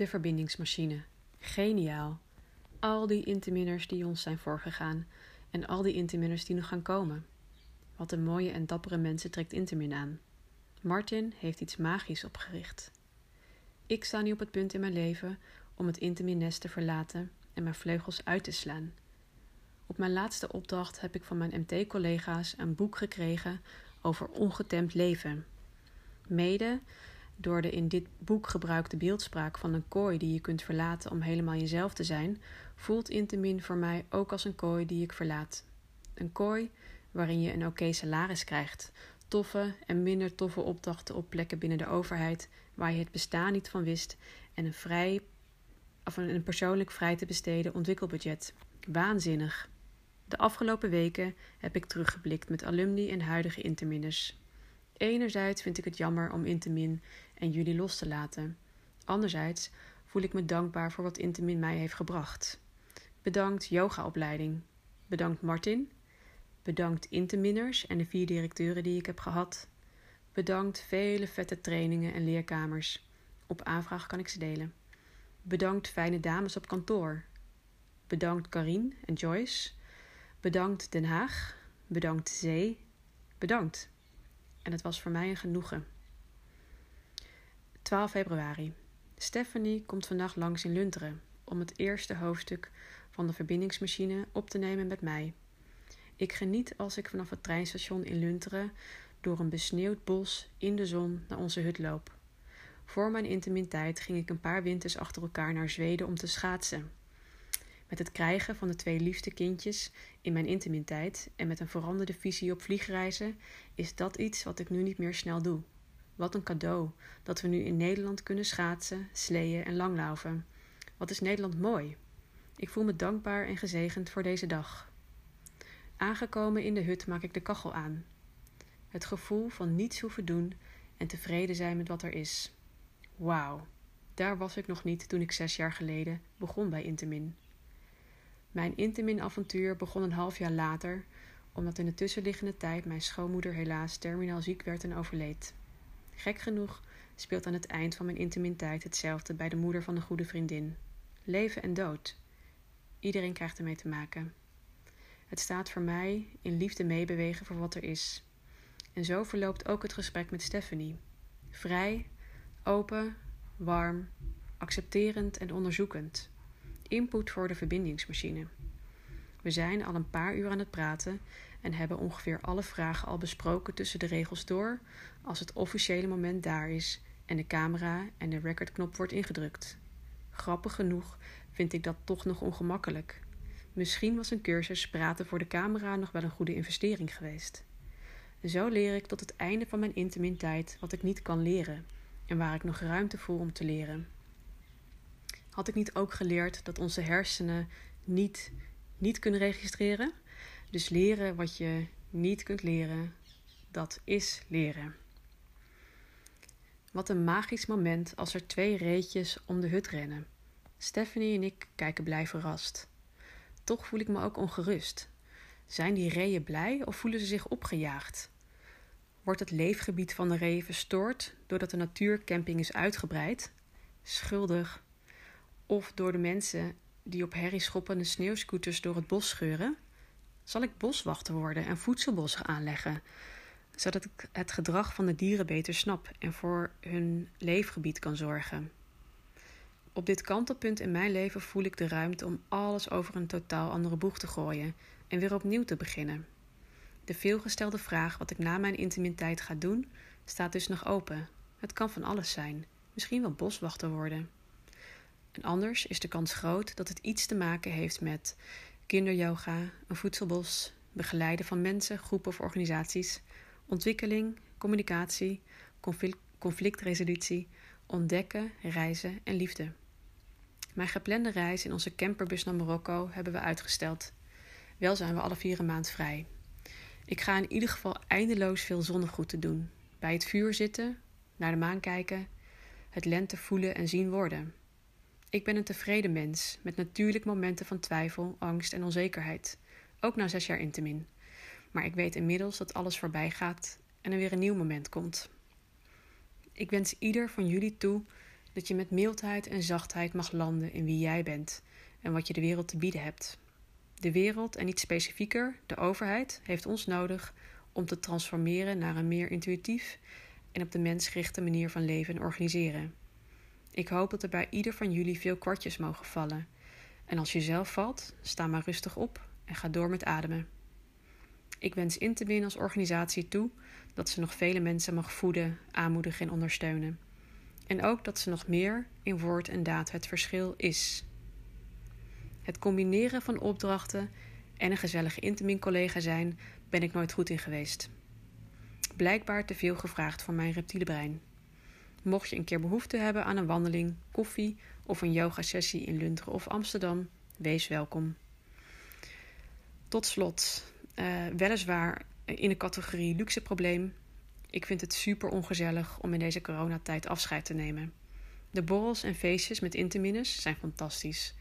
De verbindingsmachine. Geniaal. Al die interminners die ons zijn voorgegaan en al die interminners die nog gaan komen. Wat een mooie en dappere mensen trekt Intermin aan. Martin heeft iets magisch opgericht. Ik sta nu op het punt in mijn leven om het Intermin-nest te verlaten en mijn vleugels uit te slaan. Op mijn laatste opdracht heb ik van mijn MT-collega's een boek gekregen over ongetemd leven. Mede door de in dit boek gebruikte beeldspraak van een kooi die je kunt verlaten om helemaal jezelf te zijn, voelt Intamin voor mij ook als een kooi die ik verlaat. Een kooi waarin je een oké salaris krijgt, toffe en minder toffe opdrachten op plekken binnen de overheid waar je het bestaan niet van wist en een, vrij, of een persoonlijk vrij te besteden ontwikkelbudget. Waanzinnig. De afgelopen weken heb ik teruggeblikt met alumni en huidige interminners. Enerzijds vind ik het jammer om Intermin en jullie los te laten. Anderzijds voel ik me dankbaar voor wat Intermin mij heeft gebracht. Bedankt yogaopleiding. Bedankt Martin. Bedankt Interminners en de vier directeuren die ik heb gehad. Bedankt vele vette trainingen en leerkamers. Op aanvraag kan ik ze delen. Bedankt fijne dames op kantoor. Bedankt Karin en Joyce. Bedankt Den Haag. Bedankt Zee. Bedankt. En het was voor mij een genoegen. 12 februari. Stephanie komt vandaag langs in Lunteren om het eerste hoofdstuk van de verbindingsmachine op te nemen met mij. Ik geniet als ik vanaf het treinstation in Lunteren door een besneeuwd bos in de zon naar onze hut loop. Voor mijn intimiteit ging ik een paar winters achter elkaar naar Zweden om te schaatsen. Met het krijgen van de twee liefste kindjes in mijn intimiteit en met een veranderde visie op vliegreizen is dat iets wat ik nu niet meer snel doe. Wat een cadeau dat we nu in Nederland kunnen schaatsen, sleeën en langlaufen. Wat is Nederland mooi? Ik voel me dankbaar en gezegend voor deze dag. Aangekomen in de hut maak ik de kachel aan. Het gevoel van niets hoeven doen en tevreden zijn met wat er is. Wauw, daar was ik nog niet toen ik zes jaar geleden begon bij Intermin. Mijn Intermin-avontuur begon een half jaar later, omdat in de tussenliggende tijd mijn schoonmoeder helaas terminaal ziek werd en overleed. Gek genoeg speelt aan het eind van mijn Intermin-tijd hetzelfde bij de moeder van een goede vriendin. Leven en dood. Iedereen krijgt ermee te maken. Het staat voor mij in liefde meebewegen voor wat er is. En zo verloopt ook het gesprek met Stephanie. Vrij, open, warm, accepterend en onderzoekend input voor de verbindingsmachine. We zijn al een paar uur aan het praten en hebben ongeveer alle vragen al besproken tussen de regels door als het officiële moment daar is en de camera en de recordknop wordt ingedrukt. Grappig genoeg vind ik dat toch nog ongemakkelijk. Misschien was een cursus praten voor de camera nog wel een goede investering geweest. Zo leer ik tot het einde van mijn intimiteit wat ik niet kan leren en waar ik nog ruimte voel om te leren had ik niet ook geleerd dat onze hersenen niet, niet kunnen registreren? Dus leren wat je niet kunt leren, dat is leren. Wat een magisch moment als er twee reetjes om de hut rennen. Stephanie en ik kijken blij verrast. Toch voel ik me ook ongerust. Zijn die reeën blij of voelen ze zich opgejaagd? Wordt het leefgebied van de reeën verstoord doordat de natuurcamping is uitgebreid? Schuldig of door de mensen die op herrie schoppende sneeuwscooters door het bos scheuren? Zal ik boswachter worden en voedselbossen aanleggen, zodat ik het gedrag van de dieren beter snap en voor hun leefgebied kan zorgen? Op dit kantelpunt in mijn leven voel ik de ruimte om alles over een totaal andere boeg te gooien en weer opnieuw te beginnen. De veelgestelde vraag wat ik na mijn intimiteit ga doen, staat dus nog open. Het kan van alles zijn, misschien wel boswachter worden. En anders is de kans groot dat het iets te maken heeft met kinderyoga, een voedselbos, begeleiden van mensen, groepen of organisaties, ontwikkeling, communicatie, conflict, conflictresolutie, ontdekken, reizen en liefde. Mijn geplande reis in onze camperbus naar Marokko hebben we uitgesteld. Wel zijn we alle vier een maand vrij. Ik ga in ieder geval eindeloos veel te doen. Bij het vuur zitten, naar de maan kijken, het lente voelen en zien worden. Ik ben een tevreden mens, met natuurlijk momenten van twijfel, angst en onzekerheid. Ook na zes jaar Intamin. Maar ik weet inmiddels dat alles voorbij gaat en er weer een nieuw moment komt. Ik wens ieder van jullie toe Dat je met mildheid en zachtheid mag landen in wie jij bent en wat je de wereld te bieden hebt. De wereld, en niet specifieker, de overheid, heeft ons nodig om te transformeren naar een meer intuïtief en op de mens gerichte manier van leven en organiseren. Ik hoop dat er bij ieder van jullie veel kwartjes mogen vallen. En als je zelf valt, sta maar rustig op en ga door met ademen. Ik wens Intermin als organisatie toe dat ze nog vele mensen mag voeden, aanmoedigen en ondersteunen. En ook dat ze nog meer in woord en daad het verschil is. Het combineren van opdrachten en een gezellige Intermin-collega zijn ben ik nooit goed in geweest. Blijkbaar te veel gevraagd voor mijn reptiele brein. Mocht je een keer behoefte hebben aan een wandeling, koffie of een yogasessie in Lunteren of Amsterdam, wees welkom. Tot slot, uh, weliswaar in de categorie luxe probleem. Ik vind het super ongezellig om in deze coronatijd afscheid te nemen. De borrels en feestjes met interminus zijn fantastisch.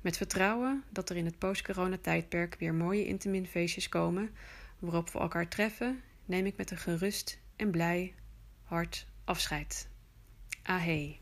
Met vertrouwen dat er in het post-corona-tijdperk weer mooie intermin-feestjes komen waarop we elkaar treffen, neem ik met een gerust en blij hart afscheid. Ahee.